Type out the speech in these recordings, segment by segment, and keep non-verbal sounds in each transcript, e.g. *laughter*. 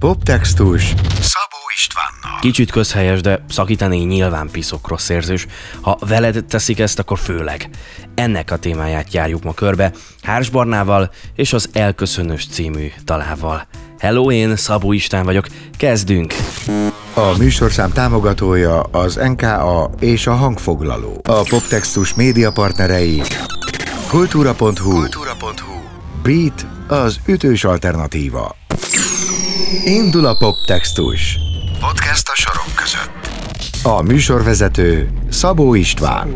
Poptextus Szabó Istvánnal. Kicsit közhelyes, de szakítani nyilván piszok rossz érzés. Ha veled teszik ezt, akkor főleg. Ennek a témáját járjuk ma körbe, Hárs Barnával és az Elköszönös című dalával. Hello, én Szabó István vagyok, kezdünk! A műsorszám támogatója az NKA és a hangfoglaló. A Poptextus média partnerei kultúra.hu, kultúra.hu. Beat az ütős alternatíva. Indul a Poptextus. Podcast a sorok között. A műsorvezető Szabó István.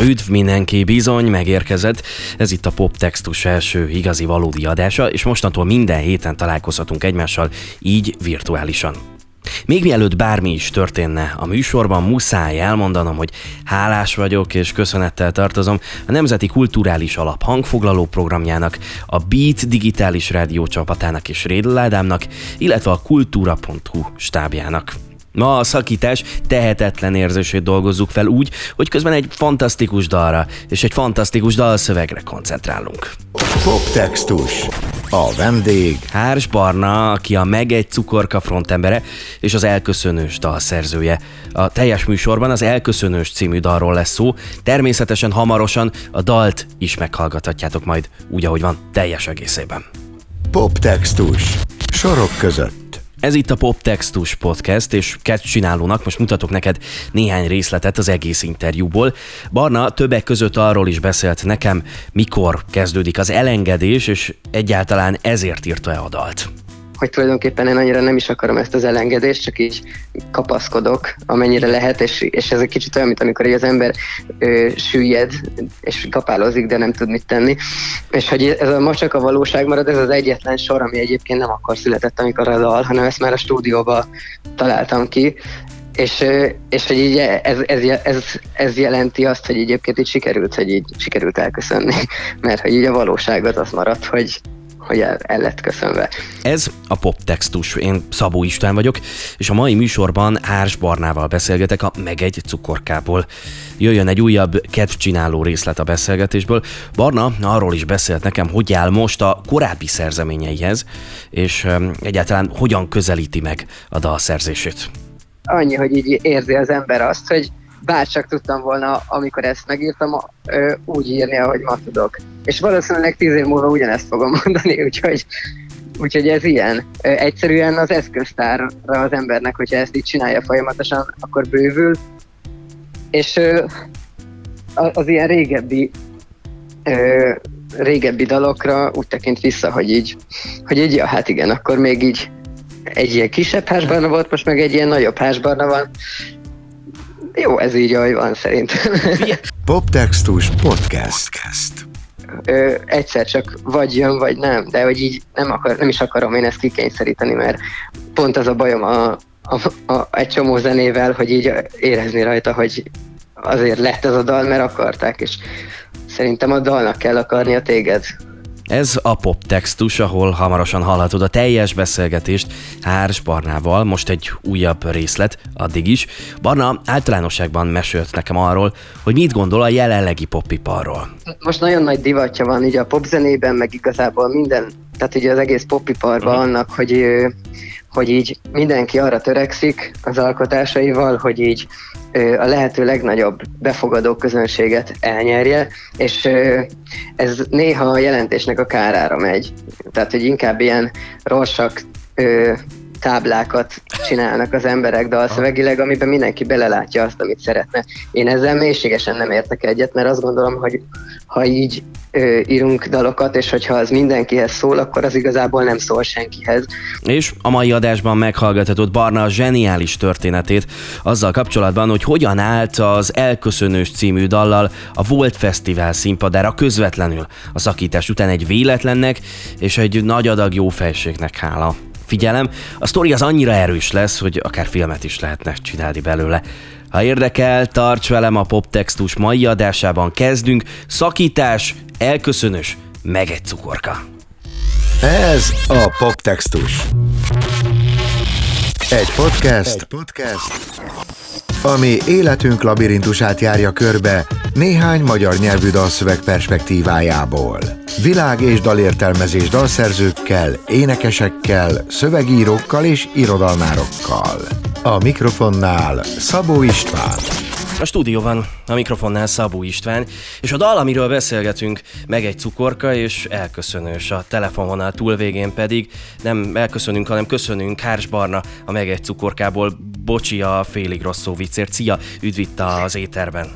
Üdv mindenki, bizony megérkezett. Ez itt a Poptextus első igazi valódi adása, és mostantól minden héten találkozhatunk egymással, így virtuálisan. Még mielőtt bármi is történne a műsorban, muszáj elmondanom, hogy hálás vagyok és köszönettel tartozom a Nemzeti Kulturális Alap hangfoglaló programjának, a Beat digitális rádió csapatának és Rédl Ádámnak, illetve a kultúra.hu stábjának. Ma a szakítás tehetetlen érzését dolgozzuk fel úgy, hogy közben egy fantasztikus dalra és egy fantasztikus dalszövegre koncentrálunk. Poptextus. A vendég Hárs Barna, aki a Meg egy cukorka frontembere és az Elköszönős dal szerzője. A teljes műsorban az Elköszönős című dalról lesz szó, természetesen hamarosan a dalt is meghallgathatjátok majd úgy, ahogy van, teljes egészében. Poptextus. Sorok között. Ez itt a Poptextus Podcast, és kezd csinálónak most mutatok neked néhány részletet az egész interjúból. Barna többek között arról is beszélt nekem, mikor kezdődik az elengedés, és egyáltalán ezért írta-e a dalt hogy tulajdonképpen én annyira nem is akarom ezt az elengedést, csak így kapaszkodok, amennyire lehet, és, és ez egy kicsit olyan, mint amikor az ember ö, süllyed, és kapálozik, de nem tud mit tenni. És hogy ez a ma csak a valóság marad, ez az egyetlen sor, ami egyébként nem akkor született, amikor a dal, hanem ezt már a stúdióba találtam ki, és, és hogy így ez, ez, ez, ez, jelenti azt, hogy egyébként így sikerült, hogy így sikerült elköszönni, *laughs* mert hogy így a valóságot az maradt, hogy, hogy el, el lett köszönve. Ez a poptextus. Én Szabó István vagyok, és a mai műsorban Árs Barnával beszélgetek a Meg egy cukorkából. Jöjjön egy újabb kedvcsináló részlet a beszélgetésből. Barna arról is beszélt nekem, hogy áll most a korábbi szerzeményeihez, és egyáltalán hogyan közelíti meg a dal szerzését. Annyi, hogy így érzi az ember azt, hogy bárcsak tudtam volna, amikor ezt megírtam, úgy írni, ahogy ma tudok. És valószínűleg tíz év múlva ugyanezt fogom mondani, *laughs* úgyhogy, úgyhogy ez ilyen. Egyszerűen az eszköztárra az embernek, hogyha ezt így csinálja folyamatosan, akkor bővül. És az ilyen régebbi régebbi dalokra úgy tekint vissza, hogy így, hogy így, ja, hát igen, akkor még így egy ilyen kisebb házbarna volt, most meg egy ilyen nagyobb házbarna van, jó, ez így, ahogy van szerintem. *laughs* Poptextus Podcast. Podcast. Ö, egyszer csak vagy jön, vagy nem, de hogy így nem, akar, nem is akarom én ezt kikényszeríteni, mert pont az a bajom a, a, a, egy csomó zenével, hogy így érezni rajta, hogy azért lett ez a dal, mert akarták, és szerintem a dalnak kell akarnia téged. Ez a poptextus, ahol hamarosan hallhatod a teljes beszélgetést Hárs Barnával, most egy újabb részlet, addig is. Barna általánosságban mesélt nekem arról, hogy mit gondol a jelenlegi popiparról. Most nagyon nagy divatja van így a popzenében, meg igazából minden, tehát ugye az egész popiparban uh-huh. annak, hogy hogy így mindenki arra törekszik az alkotásaival, hogy így a lehető legnagyobb befogadó közönséget elnyerje, és ez néha a jelentésnek a kárára megy. Tehát, hogy inkább ilyen rorsak táblákat csinálnak az emberek dalszövegileg, amiben mindenki belelátja azt, amit szeretne. Én ezzel mélységesen nem értek egyet, mert azt gondolom, hogy ha így ö, írunk dalokat, és hogyha az mindenkihez szól, akkor az igazából nem szól senkihez. És a mai adásban meghallgathatod Barna a zseniális történetét azzal kapcsolatban, hogy hogyan állt az Elköszönős című dallal a Volt Fesztivál színpadára közvetlenül a szakítás után egy véletlennek és egy nagy adag jó fejségnek hála figyelem, a sztori az annyira erős lesz, hogy akár filmet is lehetne csinálni belőle. Ha érdekel, tarts velem a Poptextus mai adásában kezdünk. Szakítás, elköszönös, meg egy cukorka. Ez a Poptextus. Egy podcast, egy podcast, ami életünk labirintusát járja körbe, Néhány magyar nyelvű dalszöveg perspektívájából. Világ és dalértelmezés dalszerzőkkel, énekesekkel, szövegírókkal és irodalmárokkal. A mikrofonnál Szabó István. A stúdióban a mikrofonnál Szabó István, és a dal, amiről beszélgetünk, meg egy cukorka, és elköszönős a telefonvonal túlvégén pedig nem elköszönünk, hanem köszönünk Hárs Barna a meg egy cukorkából, bocsi a félig rossz szó viccért. Szia, üdvitt az éterben!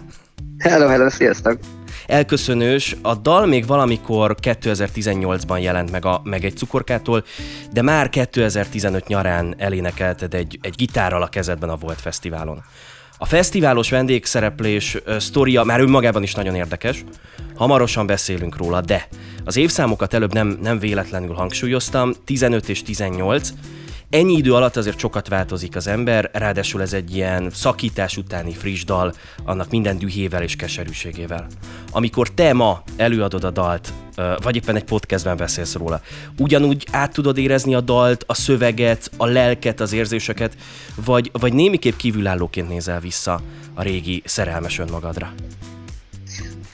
Hello, hello, sziasztok! elköszönős. A dal még valamikor 2018-ban jelent meg, a, meg egy cukorkától, de már 2015 nyarán elénekelted egy, egy gitárral a kezedben a Volt Fesztiválon. A fesztiválos vendégszereplés sztoria már önmagában is nagyon érdekes, hamarosan beszélünk róla, de az évszámokat előbb nem, nem véletlenül hangsúlyoztam, 15 és 18, Ennyi idő alatt azért sokat változik az ember, ráadásul ez egy ilyen szakítás utáni friss dal, annak minden dühével és keserűségével. Amikor te ma előadod a dalt, vagy éppen egy podcastben beszélsz róla, ugyanúgy át tudod érezni a dalt, a szöveget, a lelket, az érzéseket, vagy, vagy némiképp kívülállóként nézel vissza a régi szerelmes önmagadra?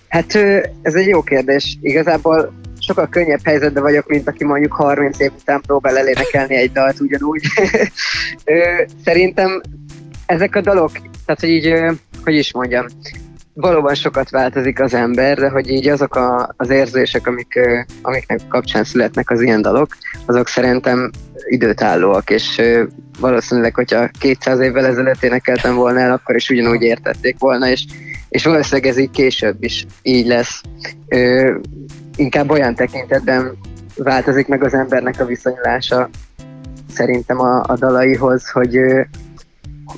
Hát ez egy jó kérdés. Igazából sokkal könnyebb helyzetben vagyok, mint aki mondjuk 30 év után próbál elénekelni egy dalt ugyanúgy. *laughs* Szerintem ezek a dalok, tehát hogy így, hogy is mondjam, valóban sokat változik az ember, de hogy így azok a, az érzések, amik, amiknek kapcsán születnek az ilyen dalok, azok szerintem időtállóak, és valószínűleg, hogyha 200 évvel ezelőtt énekeltem volna el, akkor is ugyanúgy értették volna, és, és valószínűleg ez így később is így lesz inkább olyan tekintetben változik meg az embernek a viszonyulása szerintem a, a dalaihoz, hogy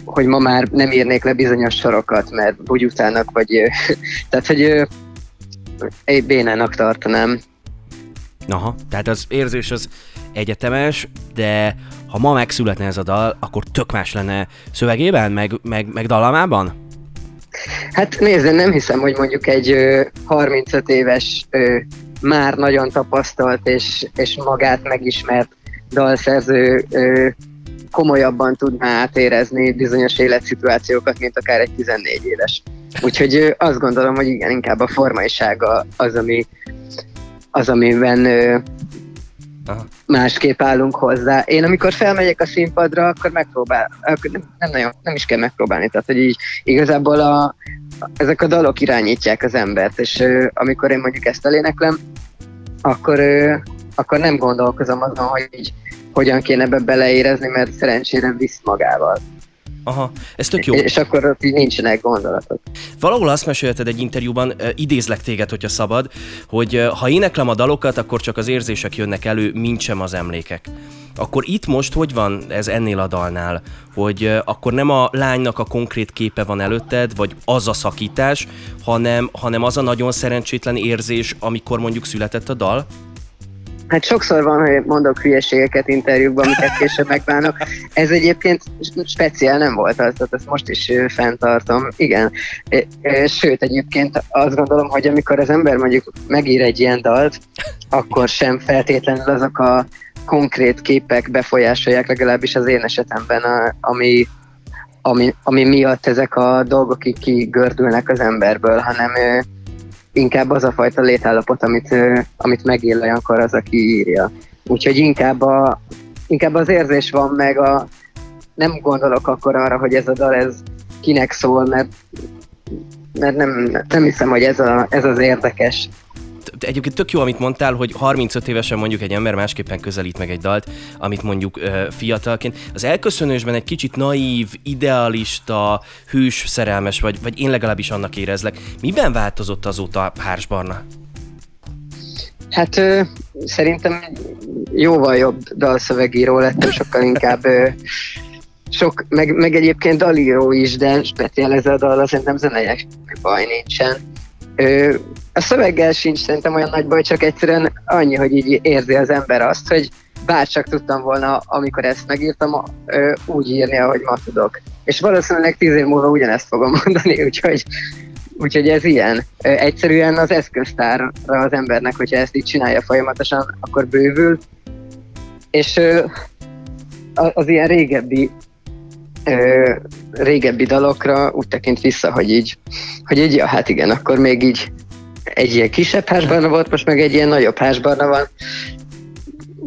hogy ma már nem írnék le bizonyos sorokat, mert bugyutának, vagy *laughs* tehát, hogy egy bénának tartanám. Aha, tehát az érzés az egyetemes, de ha ma megszületne ez a dal, akkor tök más lenne szövegében, meg, meg, meg dalamában? Hát nézd, nem hiszem, hogy mondjuk egy ö, 35 éves ö, már nagyon tapasztalt és, és magát megismert dalszerző ö, komolyabban tudná átérezni bizonyos életszituációkat, mint akár egy 14 éves. Úgyhogy ö, azt gondolom, hogy igen, inkább a formaisága az, ami, az amiben ö, Aha. másképp állunk hozzá. Én amikor felmegyek a színpadra, akkor megpróbál, akkor nem, nem nagyon, nem is kell megpróbálni, tehát hogy így igazából a, ezek a dalok irányítják az embert, és ö, amikor én mondjuk ezt eléneklem, akkor, ö, akkor nem gondolkozom azon, hogy így hogyan kéne ebbe beleérezni, mert szerencsére visz magával. Aha, ez tök jó. És akkor ott így nincsenek gondolatok. Valahol azt mesélted egy interjúban, idézlek téged, hogyha szabad, hogy ha éneklem a dalokat, akkor csak az érzések jönnek elő, mint sem az emlékek. Akkor itt most hogy van ez ennél a dalnál? Hogy akkor nem a lánynak a konkrét képe van előtted, vagy az a szakítás, hanem, hanem az a nagyon szerencsétlen érzés, amikor mondjuk született a dal? Hát sokszor van, hogy mondok hülyeségeket interjúkban, amiket később megbánok. Ez egyébként speciál nem volt az, tehát ezt most is fenntartom. Igen. Sőt, egyébként azt gondolom, hogy amikor az ember mondjuk megír egy ilyen dalt, akkor sem feltétlenül azok a konkrét képek befolyásolják, legalábbis az én esetemben, ami, ami, ami miatt ezek a dolgok így kigördülnek az emberből, hanem inkább az a fajta létállapot, amit, amit megél olyankor az, aki írja. Úgyhogy inkább, a, inkább az érzés van meg, a, nem gondolok akkor arra, hogy ez a dal ez kinek szól, mert, mert nem, nem hiszem, hogy ez, a, ez az érdekes egyébként tök jó, amit mondtál, hogy 35 évesen mondjuk egy ember másképpen közelít meg egy dalt, amit mondjuk ö, fiatalként. Az elköszönősben egy kicsit naív, idealista, hűs, szerelmes vagy, vagy én legalábbis annak érezlek. Miben változott azóta Hárs Barna? Hát ö, szerintem jóval jobb dalszövegíró lettem, sokkal inkább ö, sok, meg, meg egyébként dalíró is, de speciál ez a dal, szerintem zeneiek baj nincsen. Ö, a szöveggel sincs szerintem olyan nagy baj, csak egyszerűen annyi, hogy így érzi az ember azt, hogy bárcsak tudtam volna, amikor ezt megírtam, ö, úgy írni, ahogy ma tudok. És valószínűleg tíz év múlva ugyanezt fogom *laughs* mondani, úgyhogy, úgyhogy ez ilyen. Ö, egyszerűen az eszköztárra az embernek, hogyha ezt így csinálja folyamatosan, akkor bővül. És ö, az ilyen régebbi ö, régebbi dalokra úgy tekint vissza, hogy így, hogy így, ja, hát igen, akkor még így egy ilyen kisebb házbarna volt, most meg egy ilyen nagyobb házbarna van.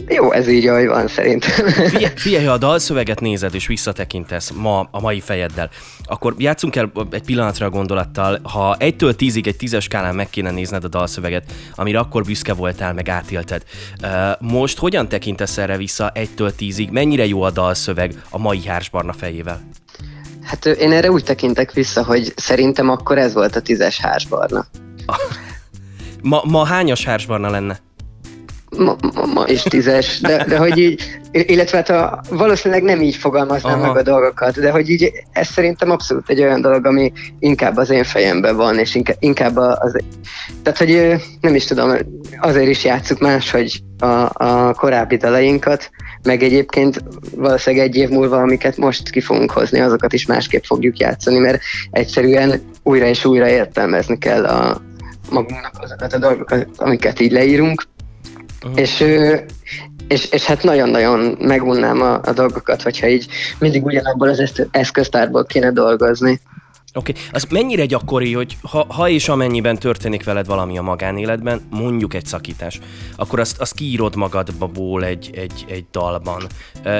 Jó, ez így, ahogy van szerintem. Figyelj, figyelj, ha a dalszöveget nézed és visszatekintesz ma a mai fejeddel, akkor játszunk el egy pillanatra a gondolattal, ha egytől tízig egy tízes skálán meg kéne nézned a dalszöveget, amire akkor büszke voltál, meg átélted. Most hogyan tekintesz erre vissza egytől tízig? Mennyire jó a dalszöveg a mai hársbarna fejével? Hát én erre úgy tekintek vissza, hogy szerintem akkor ez volt a tízes hársbarna. *laughs* Ma, ma hányas hársbarna lenne? Ma, ma, is tízes, de, de hogy így, illetve hát a, valószínűleg nem így fogalmaznám Aha. meg a dolgokat, de hogy így ez szerintem abszolút egy olyan dolog, ami inkább az én fejemben van, és inkább, inkább az, tehát hogy nem is tudom, azért is játsszuk más, hogy a, a korábbi dalainkat, meg egyébként valószínűleg egy év múlva, amiket most ki fogunk hozni, azokat is másképp fogjuk játszani, mert egyszerűen újra és újra értelmezni kell a, magunknak azokat a dolgokat, amiket így leírunk, Uh-huh. És, és, és hát nagyon-nagyon megunnám a, a dolgokat, hogyha így mindig ugyanabból az eszköztárból kéne dolgozni. Oké, okay. az mennyire gyakori, hogy ha, ha és amennyiben történik veled valami a magánéletben, mondjuk egy szakítás, akkor azt, azt kiírod magadból egy, egy, egy dalban.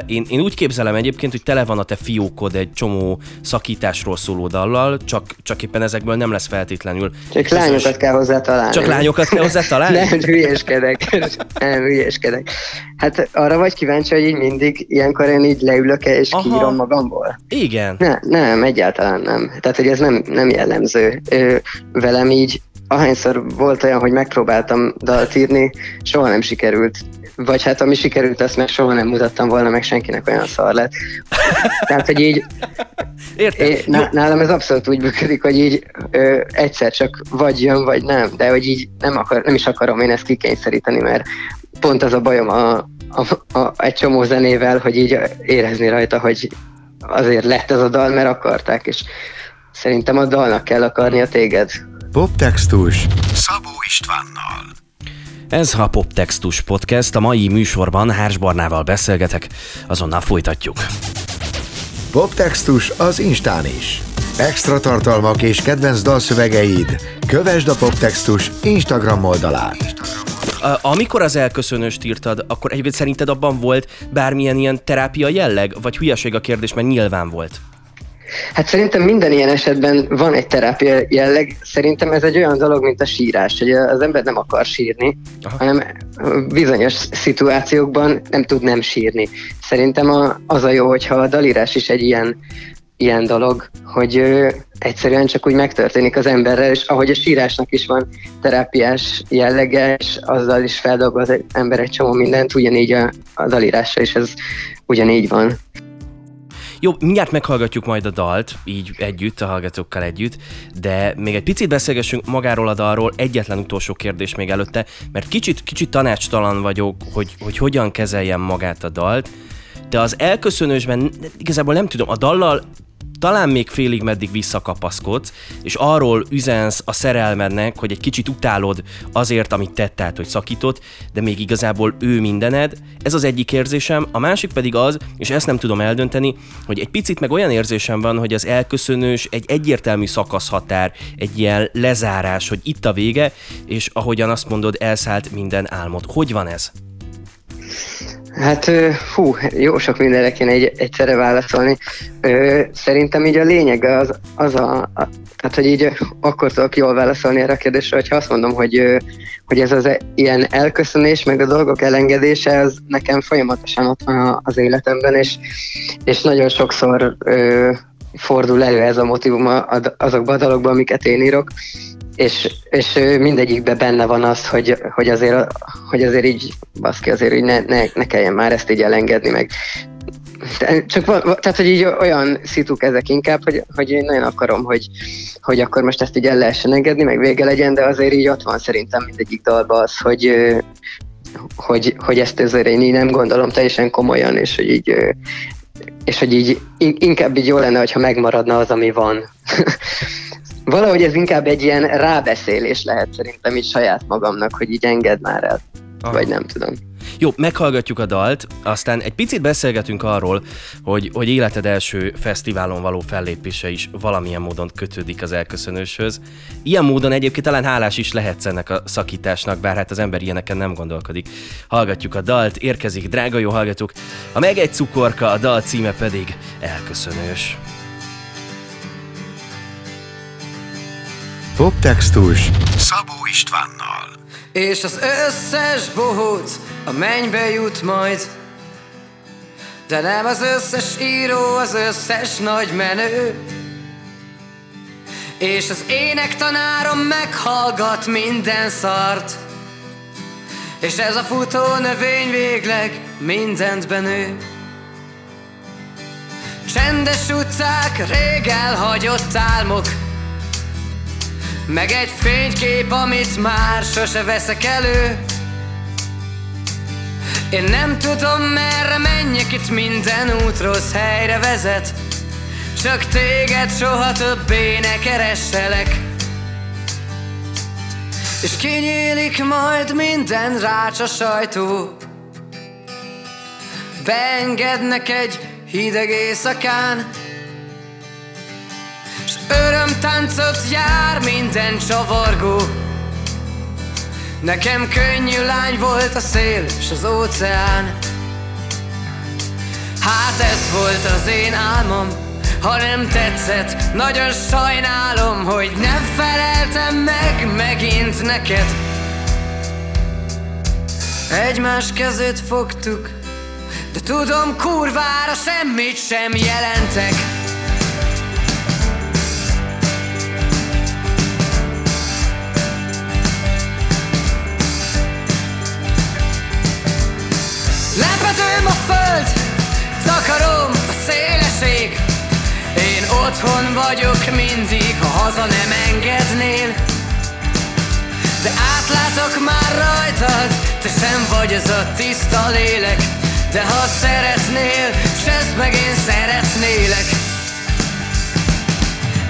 Én, én úgy képzelem egyébként, hogy tele van a te fiókod egy csomó szakításról szóló dallal, csak, csak éppen ezekből nem lesz feltétlenül. Csak közös... lányokat kell hozzá találni. Csak lányokat kell hozzá találni? *laughs* nem, hülyeskedek. nem, hülyeskedek. Hát arra vagy kíváncsi, hogy így mindig ilyenkor én így leülök -e és Aha. kiírom magamból? Igen. Ne, nem, egyáltalán nem. Tehát hogy ez nem, nem jellemző. Ö, velem így ahányszor volt olyan, hogy megpróbáltam dalt írni, soha nem sikerült. Vagy hát ami sikerült, azt meg soha nem mutattam volna meg senkinek olyan szar lett. Tehát, hogy így É, nálam ez abszolút úgy működik, hogy így ö, egyszer csak vagy jön, vagy nem, de hogy így nem, akar, nem is akarom én ezt kikényszeríteni, mert pont az a bajom a, a, a, egy csomó zenével, hogy így érezni rajta, hogy azért lett ez a dal, mert akarták, és Szerintem a dalnak kell akarnia téged. Poptextus Szabó Istvánnal ez a Poptextus Podcast, a mai műsorban Hárs Barnával beszélgetek, azonnal folytatjuk. Poptextus az Instán is. Extra tartalmak és kedvenc dalszövegeid. Kövesd a Poptextus Instagram oldalát. Amikor az elköszönőst írtad, akkor egyébként szerinted abban volt bármilyen ilyen terápia jelleg, vagy hülyeség a kérdés, mert nyilván volt? Hát szerintem minden ilyen esetben van egy terápia jelleg. Szerintem ez egy olyan dolog, mint a sírás, hogy az ember nem akar sírni, Aha. hanem bizonyos szituációkban nem tud nem sírni. Szerintem a, az a jó, hogyha a dalírás is egy ilyen, ilyen dolog, hogy ö, egyszerűen csak úgy megtörténik az emberrel, és ahogy a sírásnak is van terápiás jellege, és azzal is feldolgoz az ember egy csomó mindent, ugyanígy a, a dalírásra is ez ugyanígy van. Jó, mindjárt meghallgatjuk majd a dalt, így együtt, a hallgatókkal együtt, de még egy picit beszélgessünk magáról a dalról, egyetlen utolsó kérdés még előtte, mert kicsit, kicsit tanácstalan vagyok, hogy, hogy hogyan kezeljem magát a dalt, de az elköszönősben igazából nem tudom, a dallal talán még félig meddig visszakapaszkodsz, és arról üzensz a szerelmednek, hogy egy kicsit utálod azért, amit tett, tehát, hogy szakított, de még igazából ő mindened. Ez az egyik érzésem, a másik pedig az, és ezt nem tudom eldönteni, hogy egy picit meg olyan érzésem van, hogy az elköszönős egy egyértelmű szakaszhatár, egy ilyen lezárás, hogy itt a vége, és ahogyan azt mondod, elszállt minden álmod. Hogy van ez? Hát, hú, jó sok mindenre kéne egy, egyszerre válaszolni. Szerintem így a lényeg az, az a, a tehát, hogy így akkor tudok jól válaszolni erre a kérdésre, hogyha azt mondom, hogy, hogy ez az e, ilyen elköszönés, meg a dolgok elengedése, az nekem folyamatosan ott van az életemben, és, és nagyon sokszor fordul elő ez a motivum azokban a dalokban, amiket én írok, és, és mindegyikben benne van az, hogy, hogy, azért, hogy azért így, baszki, azért így ne, ne, ne kelljen már ezt így elengedni, meg csak tehát, hogy így olyan szituk ezek inkább, hogy, hogy én nagyon akarom, hogy, hogy akkor most ezt így el lehessen engedni, meg vége legyen, de azért így ott van szerintem mindegyik dalban az, hogy, hogy, hogy ezt azért én így nem gondolom teljesen komolyan, és hogy így és hogy így inkább így jó lenne, hogyha megmaradna az, ami van. *laughs* valahogy ez inkább egy ilyen rábeszélés lehet szerintem így saját magamnak, hogy így engedd már el. Aha. Vagy nem tudom. Jó, meghallgatjuk a dalt, aztán egy picit beszélgetünk arról, hogy, hogy életed első fesztiválon való fellépése is valamilyen módon kötődik az elköszönőshöz. Ilyen módon egyébként talán hálás is lehetsz ennek a szakításnak, bár hát az ember ilyeneken nem gondolkodik. Hallgatjuk a dalt, érkezik, drága jó hallgatók. A meg egy cukorka, a dal címe pedig Elköszönős. Poptextus Szabó Istvánnal. És az összes bohóc a mennybe jut majd. De nem az összes író, az összes nagy menő. És az énektanárom meghallgat minden szart. És ez a futó növény végleg mindent benő. Csendes utcák, rég elhagyott álmok meg egy fénykép, amit már sose veszek elő. Én nem tudom merre menjek, itt minden út rossz helyre vezet. Csak téged soha többé ne keresselek. És kinyílik majd minden rácsa sajtó. Beengednek egy hideg éjszakán Örömtáncot jár minden csavargó. Nekem könnyű lány volt a szél és az óceán. Hát ez volt az én álmom Ha nem tetszett, nagyon sajnálom Hogy nem feleltem meg megint neked. Egymás kezét fogtuk De tudom kurvára semmit sem jelentek otthon vagyok mindig, ha haza nem engednél. De átlátok már rajtad, te sem vagy az a tiszta lélek. De ha szeretnél, s meg én szeretnélek.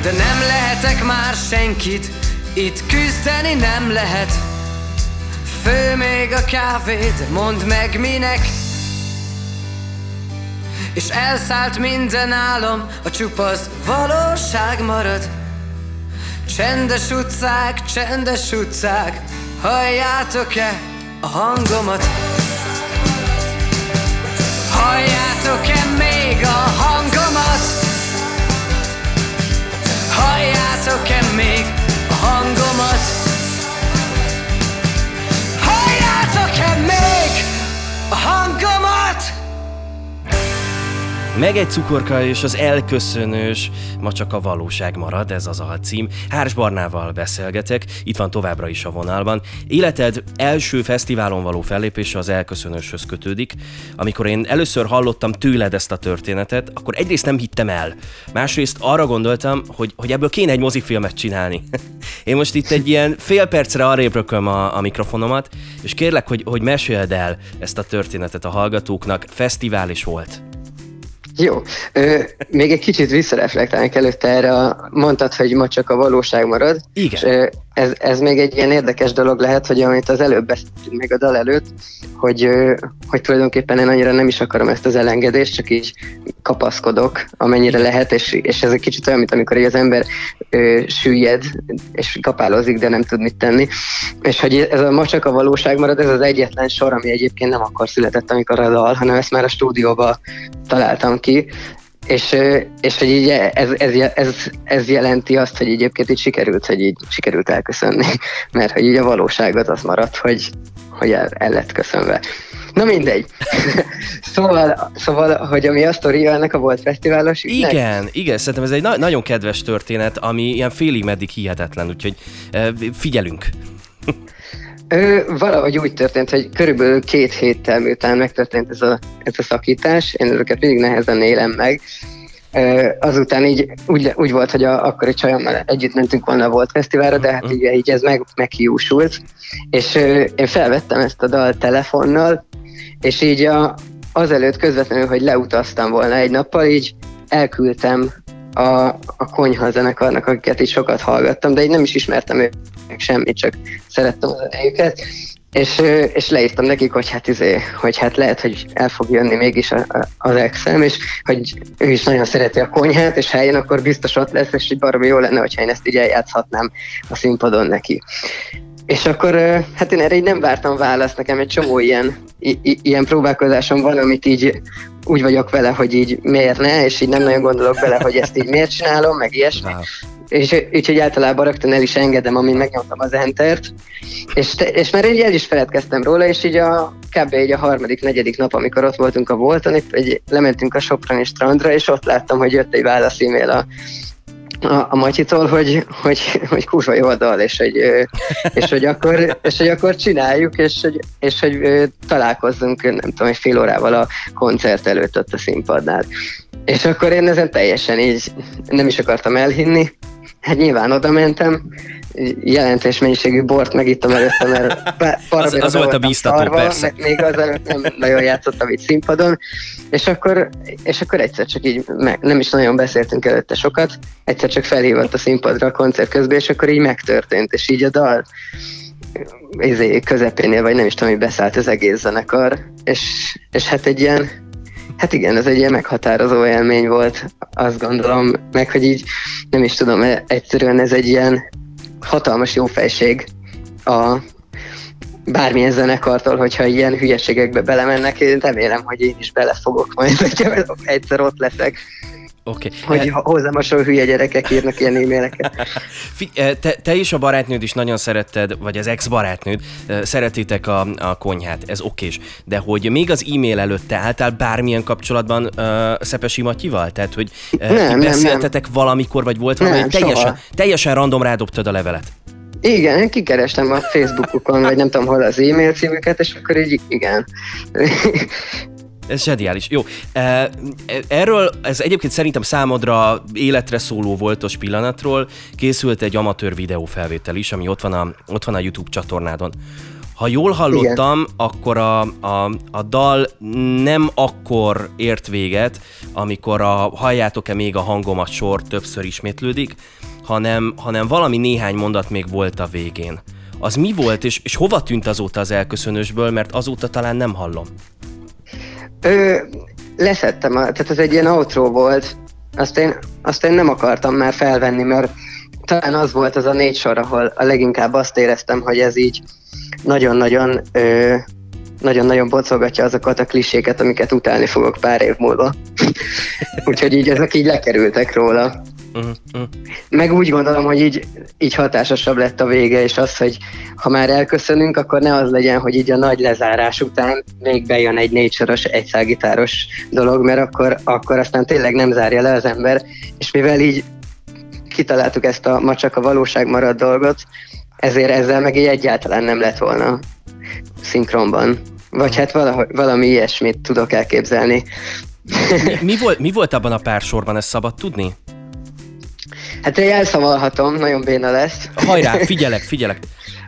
De nem lehetek már senkit, itt küzdeni nem lehet. Fő még a kávét, mondd meg minek És elszállt minden álom, a csupasz valóság marad Csendes utcák, csendes utcák Halljátok-e a hangomat? Halljátok-e még a hangomat? Meg egy cukorka és az elköszönős, ma csak a valóság marad, ez az alcím. Hárs Barnával beszélgetek, itt van továbbra is a vonalban. Életed első fesztiválon való fellépése az elköszönőshöz kötődik. Amikor én először hallottam tőled ezt a történetet, akkor egyrészt nem hittem el. Másrészt arra gondoltam, hogy, hogy ebből kéne egy mozifilmet csinálni. *laughs* Én most itt egy ilyen fél percre arrébb rököm a, a mikrofonomat, és kérlek, hogy, hogy meséld el ezt a történetet a hallgatóknak. Fesztivál is volt. Jó, ö, még egy kicsit visszareflektálnak előtte erre, a, mondtad, hogy ma csak a valóság marad. Igen. És, ez, ez még egy ilyen érdekes dolog lehet, hogy amit az előbb beszéltünk még a dal előtt, hogy, hogy tulajdonképpen én annyira nem is akarom ezt az elengedést, csak így kapaszkodok, amennyire lehet, és, és ez egy kicsit olyan, mint amikor az ember ö, süllyed, és kapálozik, de nem tud mit tenni. És hogy ez a ma csak a valóság marad, ez az egyetlen sor, ami egyébként nem akkor született, amikor a dal, hanem ezt már a stúdióba találtam ki, és, és hogy így ez, ez, ez, ez, jelenti azt, hogy egyébként így sikerült, hogy így sikerült elköszönni, *laughs* mert hogy így a valóságot az maradt, hogy, hogy el, el lett köszönve. Na mindegy. *laughs* szóval, szóval, hogy ami a sztori ennek a volt fesztiválos ügynek? Igen, igen, szerintem ez egy na- nagyon kedves történet, ami ilyen félig meddig hihetetlen, úgyhogy figyelünk. Ö, valahogy úgy történt, hogy körülbelül két héttel miután megtörtént ez a, ez a szakítás, én ezeket mindig nehezen élem meg, ö, azután így úgy, úgy volt, hogy a, akkor egy csajommal együtt mentünk volna a Volt Fesztiválra, de hát így, így ez meg, meghiúsult, és ö, én felvettem ezt a dal telefonnal, és így a, azelőtt közvetlenül, hogy leutaztam volna egy nappal, így elküldtem a, a konyha zenekarnak, akiket is sokat hallgattam, de így nem is ismertem őket semmit, csak szerettem a zenéjüket, és, és leírtam nekik, hogy hát, izé, hogy hát lehet, hogy el fog jönni mégis a, a, az exem, és hogy ő is nagyon szereti a konyhát, és ha eljön, akkor biztos ott lesz, és így baromi jó lenne, hogyha én ezt így eljátszhatnám a színpadon neki. És akkor, hát én erre így nem vártam választ, nekem egy csomó ilyen, i- i- ilyen próbálkozásom van, amit így úgy vagyok vele, hogy így miért ne, és így nem nagyon gondolok bele, hogy ezt így miért csinálom, meg ilyesmi. Wow. És úgyhogy általában rögtön el is engedem, amint megnyomtam az entert, és, te, és már így el is feledkeztem róla, és így a kb. így a harmadik, negyedik nap, amikor ott voltunk a Volton, itt egy, lementünk a Soproni strandra, és ott láttam, hogy jött egy válasz e-mail a, a, a Matyitól, hogy, hogy, hogy kurva jó a dal, és hogy, és hogy, akkor, és hogy akkor csináljuk, és hogy, és hogy találkozzunk, nem tudom, egy fél órával a koncert előtt ott a színpadnál. És akkor én ezen teljesen így nem is akartam elhinni, Hát nyilván oda mentem, jelentős mennyiségű bort megittam előtte, mert parabénra az volt a bíztató, szarva, persze. Még azelőtt nem nagyon játszottam itt színpadon, és akkor, és akkor egyszer csak így, meg, nem is nagyon beszéltünk előtte sokat, egyszer csak felhívott a színpadra a koncert közben, és akkor így megtörtént, és így a dal izé, közepénél, vagy nem is tudom, hogy beszállt az egész zenekar, és, és hát egy ilyen, hát igen, ez egy ilyen meghatározó élmény volt, azt gondolom, meg hogy így, nem is tudom, e- egyszerűen ez egy ilyen hatalmas jófejség a bármilyen zenekartól, hogyha ilyen hülyeségekbe belemennek, én remélem, hogy én is belefogok majd, *laughs* hogyha egyszer ott leszek, Oké. hogy Okay. hozzám hasonló hülye gyerekek írnak ilyen e-maileket. *laughs* Te, te is a barátnőd is nagyon szeretted, vagy az ex-barátnőd, eh, szeretitek a, a konyhát, ez okés. De hogy még az e-mail előtt te álltál bármilyen kapcsolatban uh, Szepesi Matyival? Tehát, hogy uh, Nem, nem, beszéltetek valamikor, vagy volt valami, Nem, teljesen, soha. teljesen random rádobtad a levelet. Igen, én kikerestem a Facebookukon, vagy nem tudom hol az e-mail címüket, és akkor így igen. Ez zseniális. Jó. E, Erről, ez egyébként szerintem számodra életre szóló voltos pillanatról készült egy amatőr videófelvétel is, ami ott van a, ott van a YouTube csatornádon. Ha jól hallottam, Igen. akkor a, a, a dal nem akkor ért véget, amikor a halljátok-e még a hangomat sor többször ismétlődik, hanem, hanem valami néhány mondat még volt a végén. Az mi volt, és, és hova tűnt azóta az elköszönősből, mert azóta talán nem hallom. Ö, leszettem, a, tehát ez egy ilyen outro volt, azt én, azt én nem akartam már felvenni, mert talán az volt az a négy sor, ahol a leginkább azt éreztem, hogy ez így nagyon-nagyon ö, nagyon-nagyon bocolgatja azokat a kliséket, amiket utálni fogok pár év múlva. *laughs* Úgyhogy így ezek így lekerültek róla. Uh-huh. Meg úgy gondolom, hogy így, így hatásosabb lett a vége, és az, hogy ha már elköszönünk, akkor ne az legyen, hogy így a nagy lezárás után még bejön egy négysoros, egyszágitáros dolog, mert akkor, akkor aztán tényleg nem zárja le az ember, és mivel így kitaláltuk ezt a ma csak a valóság marad dolgot, ezért ezzel meg így egyáltalán nem lett volna szinkronban. Vagy hát valahogy, valami ilyesmit tudok elképzelni. Mi, mi, volt, mi volt abban a pár sorban, ezt szabad tudni? Hát én elszavalhatom, nagyon béna lesz. Hajrá, figyelek, figyelek.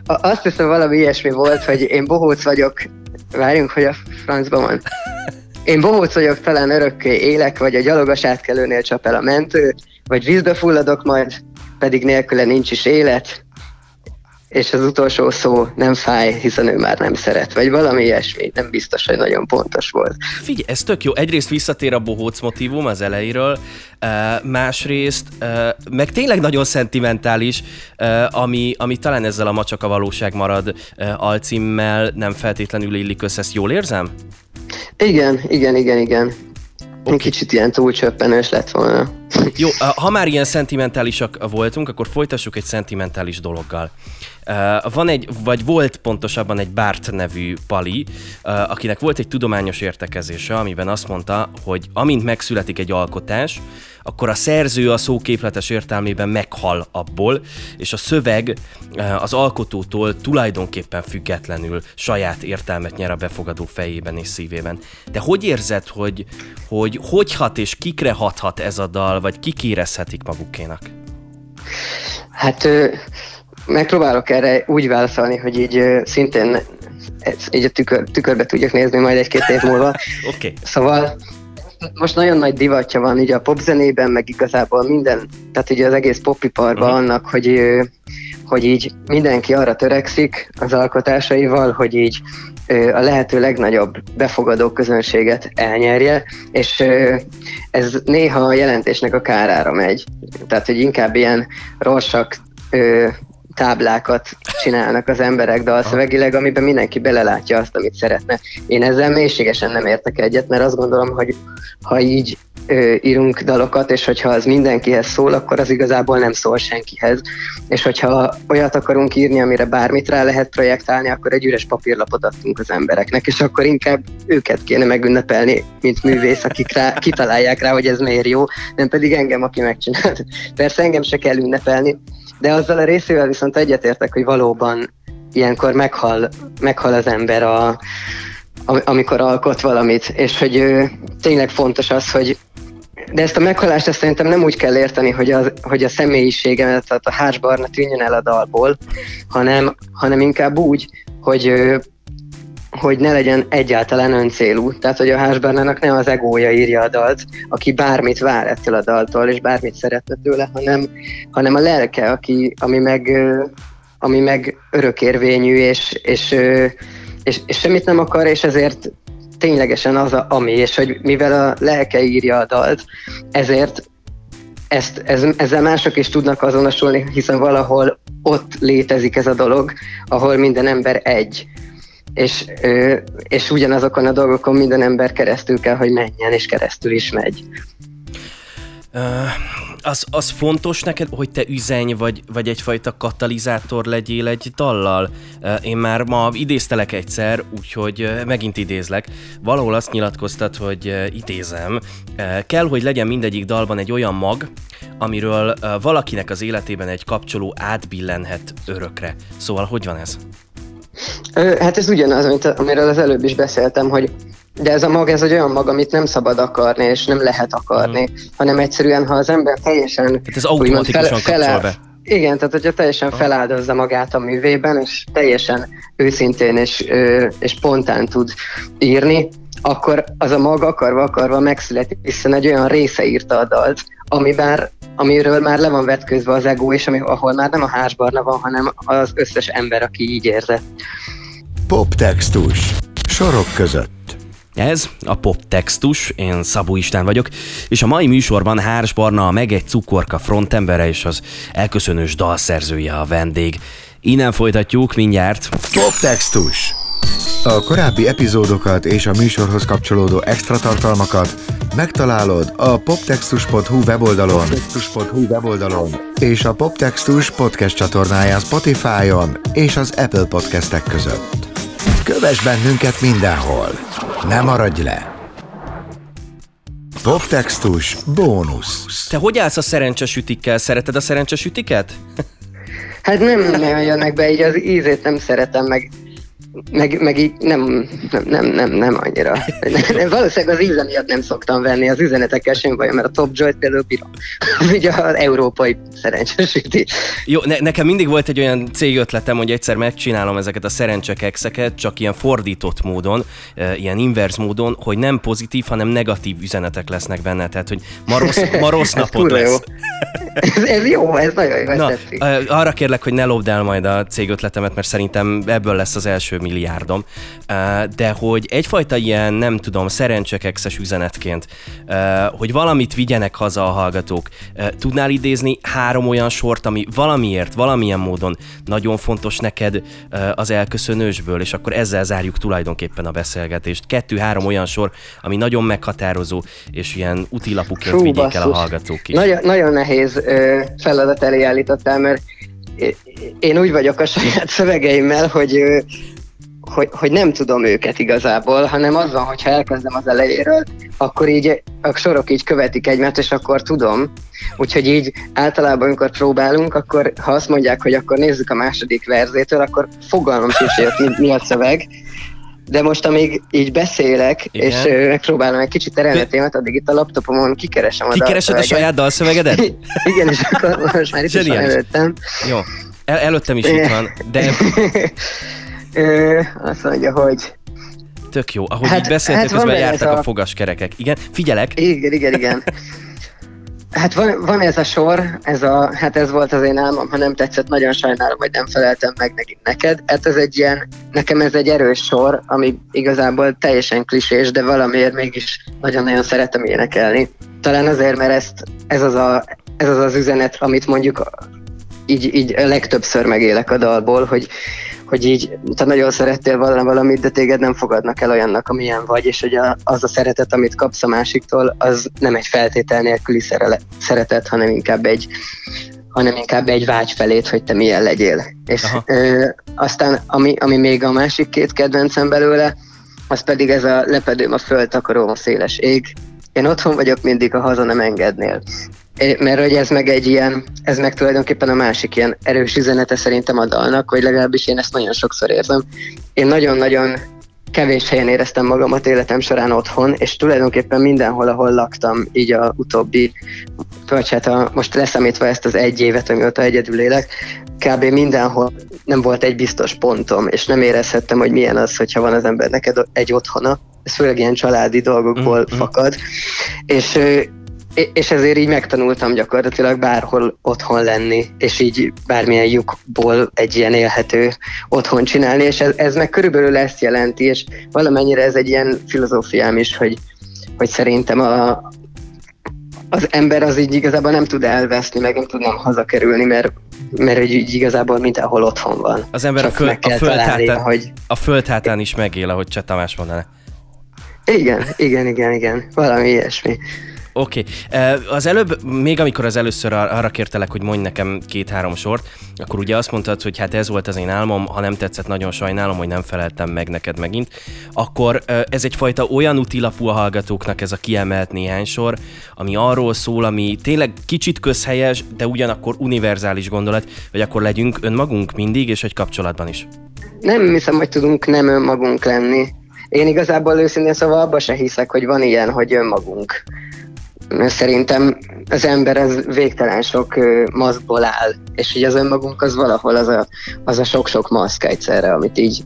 Azt hiszem valami ilyesmi volt, hogy én bohóc vagyok, várjunk, hogy a francban van. Én bohóc vagyok, talán örökké élek, vagy a gyalogos átkelőnél csap el a mentő, vagy vízbe fulladok majd, pedig nélküle nincs is élet, és az utolsó szó nem fáj, hiszen ő már nem szeret, vagy valami ilyesmi, nem biztos, hogy nagyon pontos volt. Figyelj, ez tök jó. Egyrészt visszatér a bohóc motivum az elejéről, uh, másrészt uh, meg tényleg nagyon szentimentális, uh, ami, ami talán ezzel a Ma csak a valóság marad alcímmel nem feltétlenül illik össze. Ezt jól érzem? Igen, igen, igen, igen. Okay. Kicsit ilyen túlcsöppenős lett volna. Jó, ha már ilyen szentimentálisak voltunk, akkor folytassuk egy szentimentális dologgal. Van egy, vagy volt pontosabban egy Bárt nevű pali, akinek volt egy tudományos értekezése, amiben azt mondta, hogy amint megszületik egy alkotás, akkor a szerző a szóképletes értelmében meghal abból, és a szöveg az alkotótól tulajdonképpen függetlenül saját értelmet nyer a befogadó fejében és szívében. De hogy érzed, hogy hogy, hogy hat és kikre hathat ez a dal, vagy kik érezhetik magukénak? Hát megpróbálok erre úgy válaszolni, hogy így szintén így a tükör, tükörbe tudjak nézni majd egy-két év múlva. *laughs* Oké. Okay. Szóval most nagyon nagy divatja van így a popzenében, meg igazából minden, tehát ugye az egész popiparban uh-huh. annak, hogy, hogy így mindenki arra törekszik az alkotásaival, hogy így a lehető legnagyobb befogadó közönséget elnyerje, és ez néha a jelentésnek a kárára megy. Tehát, hogy inkább ilyen rorsak táblákat csinálnak az emberek dalszövegileg, amiben mindenki belelátja azt, amit szeretne. Én ezzel mélységesen nem értek egyet, mert azt gondolom, hogy ha így ö, írunk dalokat, és hogyha az mindenkihez szól, akkor az igazából nem szól senkihez. És hogyha olyat akarunk írni, amire bármit rá lehet projektálni, akkor egy üres papírlapot adtunk az embereknek, és akkor inkább őket kéne megünnepelni, mint művész, akik rá, kitalálják rá, hogy ez miért jó, nem pedig engem, aki megcsinált. Persze engem se kell ünnepelni, de azzal a részével viszont egyetértek, hogy valóban ilyenkor meghal, meghal az ember, a, amikor alkot valamit, és hogy ö, tényleg fontos az, hogy de ezt a meghalást ezt szerintem nem úgy kell érteni, hogy a, hogy a személyiségemet, tehát a hársbarna tűnjön el a dalból, hanem, hanem inkább úgy, hogy hogy ne legyen egyáltalán öncélú. Tehát, hogy a Hásbarnának nem az egója írja a dalt, aki bármit vár ettől a daltól, és bármit szeretne tőle, hanem, hanem a lelke, aki, ami meg, ami meg örökérvényű, és, és, és, és semmit nem akar, és ezért ténylegesen az, a, ami, és hogy mivel a lelke írja a dalt, ezért ezt, ez, ezzel mások is tudnak azonosulni, hiszen valahol ott létezik ez a dolog, ahol minden ember egy és, és ugyanazokon a dolgokon minden ember keresztül kell, hogy menjen, és keresztül is megy. Uh, az, az fontos neked, hogy te üzenj, vagy, vagy egyfajta katalizátor legyél egy dallal? Uh, én már ma idéztelek egyszer, úgyhogy uh, megint idézlek. Valahol azt nyilatkoztat, hogy uh, idézem, uh, kell, hogy legyen mindegyik dalban egy olyan mag, amiről uh, valakinek az életében egy kapcsoló átbillenhet örökre. Szóval hogy van ez? Hát ez ugyanaz, mint amiről az előbb is beszéltem, hogy de ez a mag, ez egy olyan mag, amit nem szabad akarni, és nem lehet akarni, mm. hanem egyszerűen, ha az ember teljesen... Hát ez automatikusan fel, kapcsol be. Igen, tehát hogyha teljesen feláldozza magát a művében, és teljesen őszintén és, és spontán tud írni, akkor az a mag akarva akarva megszületik, hiszen egy olyan része írta a dalt, ami bár, amiről már le van vetközve az ego, és ami, ahol már nem a házbarna van, hanem az összes ember, aki így érzett. Poptextus. Sorok között. Ez a poptextus, én Szabó István vagyok, és a mai műsorban Hárs Barna, meg egy cukorka frontembere és az elköszönős dalszerzője a vendég. Innen folytatjuk mindjárt. Poptextus. A korábbi epizódokat és a műsorhoz kapcsolódó extra tartalmakat megtalálod a poptextus.hu weboldalon, poptextus.hu weboldalon és a Poptextus podcast csatornáján Spotify-on és az Apple podcastek között. Kövess bennünket mindenhol! Ne maradj le! Poptextus bónusz. Te hogy állsz a szerencsesütikkel? Szereted a szerencsesütiket? Hát nem, nem jönnek be, így az ízét nem szeretem, meg meg, meg így nem, nem, nem, nem, nem annyira. *laughs* Nem, valószínűleg az íze miatt nem szoktam venni az üzenetekkel sem baj, mert a Top Joy-t például bírom. *laughs* Ugye az európai szerencsesíti. Jó, ne, nekem mindig volt egy olyan cégötletem, hogy egyszer megcsinálom ezeket a szerencsekekszeket, csak ilyen fordított módon, ilyen inverz módon, hogy nem pozitív, hanem negatív üzenetek lesznek benne. Tehát, hogy ma rossz, *laughs* ma rossz napot lesz. Jó. Ez, ez, jó, ez nagyon jó, Na, arra kérlek, hogy ne lopd el majd a cégötletemet, mert szerintem ebből lesz az első milliárdom, de hogy egyfajta ilyen, nem tudom, szerencsekexes üzenetként, hogy valamit vigyenek haza a hallgatók. Tudnál idézni három olyan sort, ami valamiért, valamilyen módon nagyon fontos neked az elköszönősből, és akkor ezzel zárjuk tulajdonképpen a beszélgetést. Kettő-három olyan sor, ami nagyon meghatározó, és ilyen utilapuként Hú, vigyék el a hallgatók is. Nagyon, nagyon nehéz feladat elé állítottál, mert én úgy vagyok a saját szövegeimmel, hogy hogy, hogy nem tudom őket igazából, hanem az van, hogyha elkezdem az elejéről, akkor így a sorok így követik egymást, és akkor tudom. Úgyhogy így általában, amikor próbálunk, akkor ha azt mondják, hogy akkor nézzük a második verzétől, akkor fogalmam sincs, hogy mi, a szöveg. De most, amíg így beszélek, Igen. és uh, megpróbálom egy kicsit terelni a témát, addig itt a laptopomon kikeresem a Kikeresed a saját dalszövegedet? *laughs* Igen, és akkor most már itt is van előttem. Jó, El- előttem is itt van, de *laughs* Ö, azt mondja, hogy... Tök jó. Ahogy hát, így beszéltek, hát közben jártak a... a fogaskerekek. Igen, figyelek. Igen, igen, igen. Hát van, van ez a sor, ez a, hát ez volt az én álmom, ha nem tetszett, nagyon sajnálom, hogy nem feleltem meg nekik neked. Hát ez egy ilyen, nekem ez egy erős sor, ami igazából teljesen klisés, de valamiért mégis nagyon-nagyon szeretem énekelni. Talán azért, mert ezt, ez, az a, ez az az üzenet, amit mondjuk így, így legtöbbször megélek a dalból, hogy, hogy így te nagyon szerettél valami valamit, de téged nem fogadnak el olyannak, amilyen vagy, és hogy a, az a szeretet, amit kapsz a másiktól, az nem egy feltétel nélküli szerele, szeretet, hanem inkább egy hanem inkább egy vágy felét, hogy te milyen legyél. És ö, aztán, ami, ami még a másik két kedvencem belőle, az pedig ez a lepedőm a föld, takarom a széles ég. Én otthon vagyok mindig, a haza nem engednél. Mert hogy ez meg egy ilyen, ez meg tulajdonképpen a másik ilyen erős üzenete szerintem a dalnak, hogy legalábbis én ezt nagyon sokszor érzem. Én nagyon-nagyon kevés helyen éreztem magamat életem során otthon, és tulajdonképpen mindenhol, ahol laktam, így a utóbbi, vagy hát a, most leszámítva ezt az egy évet, amióta egyedül élek, kb. mindenhol nem volt egy biztos pontom, és nem érezhettem, hogy milyen az, hogyha van az ember neked egy otthona, ez főleg ilyen családi dolgokból mm-hmm. fakad, és és ezért így megtanultam gyakorlatilag bárhol otthon lenni, és így bármilyen lyukból egy ilyen élhető otthon csinálni, és ez, ez meg körülbelül ezt jelenti, és valamennyire ez egy ilyen filozófiám is, hogy, hogy szerintem a, az ember az így igazából nem tud elveszni, meg nem tudnám hazakerülni, mert, mert így igazából mindenhol otthon van. Az ember Csak a, föl, a, földhátán, hogy... a földhátán is megél, ahogy Cseh Tamás mondaná. Igen, igen, igen, igen, valami ilyesmi. Oké. Okay. Az előbb, még amikor az először arra kértelek, hogy mondj nekem két-három sort, akkor ugye azt mondtad, hogy hát ez volt az én álmom, ha nem tetszett, nagyon sajnálom, hogy nem feleltem meg neked megint. Akkor ez egyfajta olyan utilapú a hallgatóknak ez a kiemelt néhány sor, ami arról szól, ami tényleg kicsit közhelyes, de ugyanakkor univerzális gondolat, hogy akkor legyünk önmagunk mindig, és egy kapcsolatban is. Nem hiszem, hogy tudunk nem önmagunk lenni. Én igazából őszintén szóval abba se hiszek, hogy van ilyen, hogy önmagunk szerintem az ember az végtelen sok maszkból áll, és így az önmagunk az valahol az a, az a sok-sok maszk egyszerre, amit így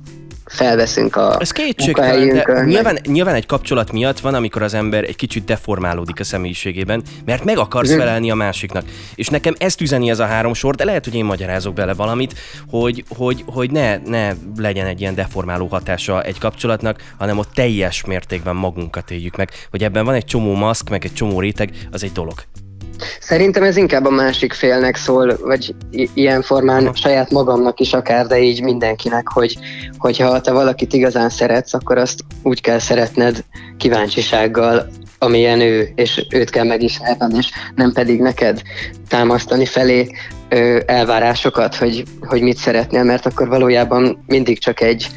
felveszünk a Ez kétségtelen, de nyilván, nyilván egy kapcsolat miatt van, amikor az ember egy kicsit deformálódik a személyiségében, mert meg akarsz mm. felelni a másiknak. És nekem ezt üzeni ez a három sor, de lehet, hogy én magyarázok bele valamit, hogy, hogy, hogy ne, ne legyen egy ilyen deformáló hatása egy kapcsolatnak, hanem ott teljes mértékben magunkat éljük meg. Hogy ebben van egy csomó maszk, meg egy csomó réteg, az egy dolog. Szerintem ez inkább a másik félnek szól, vagy i- ilyen formán saját magamnak is akár, de így mindenkinek, hogy hogyha te valakit igazán szeretsz, akkor azt úgy kell szeretned kíváncsisággal, amilyen ő, és őt kell megismerned, és nem pedig neked támasztani felé ö, elvárásokat, hogy, hogy mit szeretnél, mert akkor valójában mindig csak egy,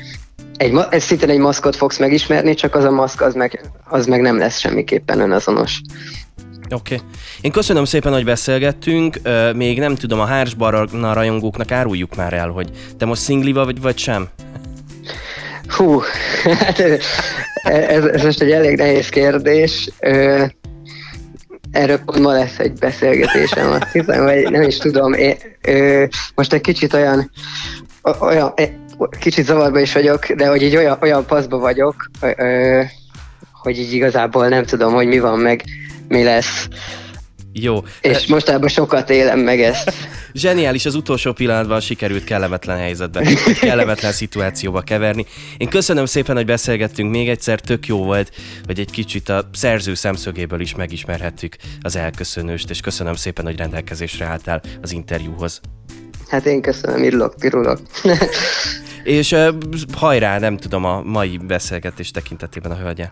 egy, egy szintén egy maszkot fogsz megismerni, csak az a maszk az meg, az meg nem lesz semmiképpen önazonos. Oké. Okay. Én köszönöm szépen, hogy beszélgettünk. Még nem tudom, a Hársbarna rajongóknak áruljuk már el, hogy te most szingliva vagy, vagy sem? Hú, hát ez, ez most egy elég nehéz kérdés. Erről pont ma lesz egy beszélgetésem, azt hiszem, vagy nem is tudom. Én, most egy kicsit olyan, olyan kicsit zavarba is vagyok, de hogy így olyan, olyan paszba vagyok, hogy így igazából nem tudom, hogy mi van meg mi lesz. Jó. És mostában sokat élem meg ezt. *laughs* Zseniális, az utolsó pillanatban sikerült kellemetlen helyzetbe, *laughs* kellemetlen szituációba keverni. Én köszönöm szépen, hogy beszélgettünk még egyszer, tök jó volt, hogy egy kicsit a szerző szemszögéből is megismerhettük az elköszönőst, és köszönöm szépen, hogy rendelkezésre álltál az interjúhoz. Hát én köszönöm, irulok, pirulok. *laughs* és uh, hajrá, nem tudom, a mai beszélgetés tekintetében a hölgye.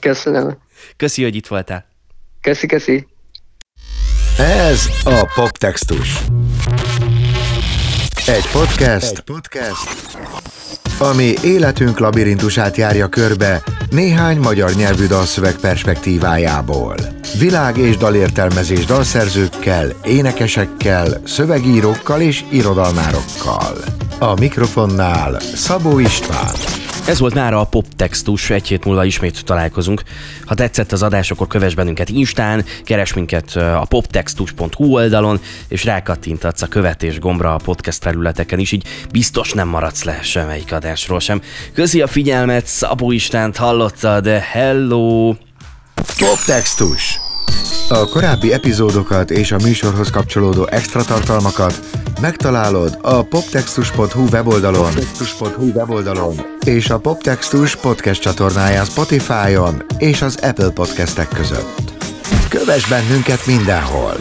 Köszönöm. Köszi, hogy itt voltál. Köszi, köszi. Ez a Poptextus. Egy podcast, Egy podcast, ami életünk labirintusát járja körbe néhány magyar nyelvű dalszöveg perspektívájából. Világ és dalértelmezés dalszerzőkkel, énekesekkel, szövegírókkal és irodalmárokkal. A mikrofonnál Szabó István. Ez volt már a poptextus, egy hét múlva ismét találkozunk. Ha tetszett az adás, akkor kövess bennünket Instán, keres minket a poptextus.hu oldalon, és rákattintatsz a követés gombra a podcast felületeken is, így biztos nem maradsz le semmelyik adásról sem. Közi a figyelmet, Szabó Istánt hallottad, hello! Poptextus A korábbi epizódokat és a műsorhoz kapcsolódó extra tartalmakat megtalálod a poptextus.hu weboldalon, poptextus.hu weboldalon és a Poptextus podcast csatornáján Spotify-on és az Apple podcastek között. Kövess bennünket mindenhol!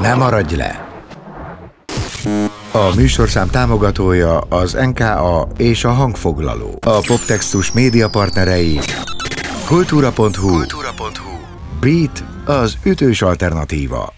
Ne maradj le! A műsorszám támogatója az NKA és a hangfoglaló. A Poptextus média partnerei kultúra.hu, kultúra.hu. Beat az ütős alternatíva.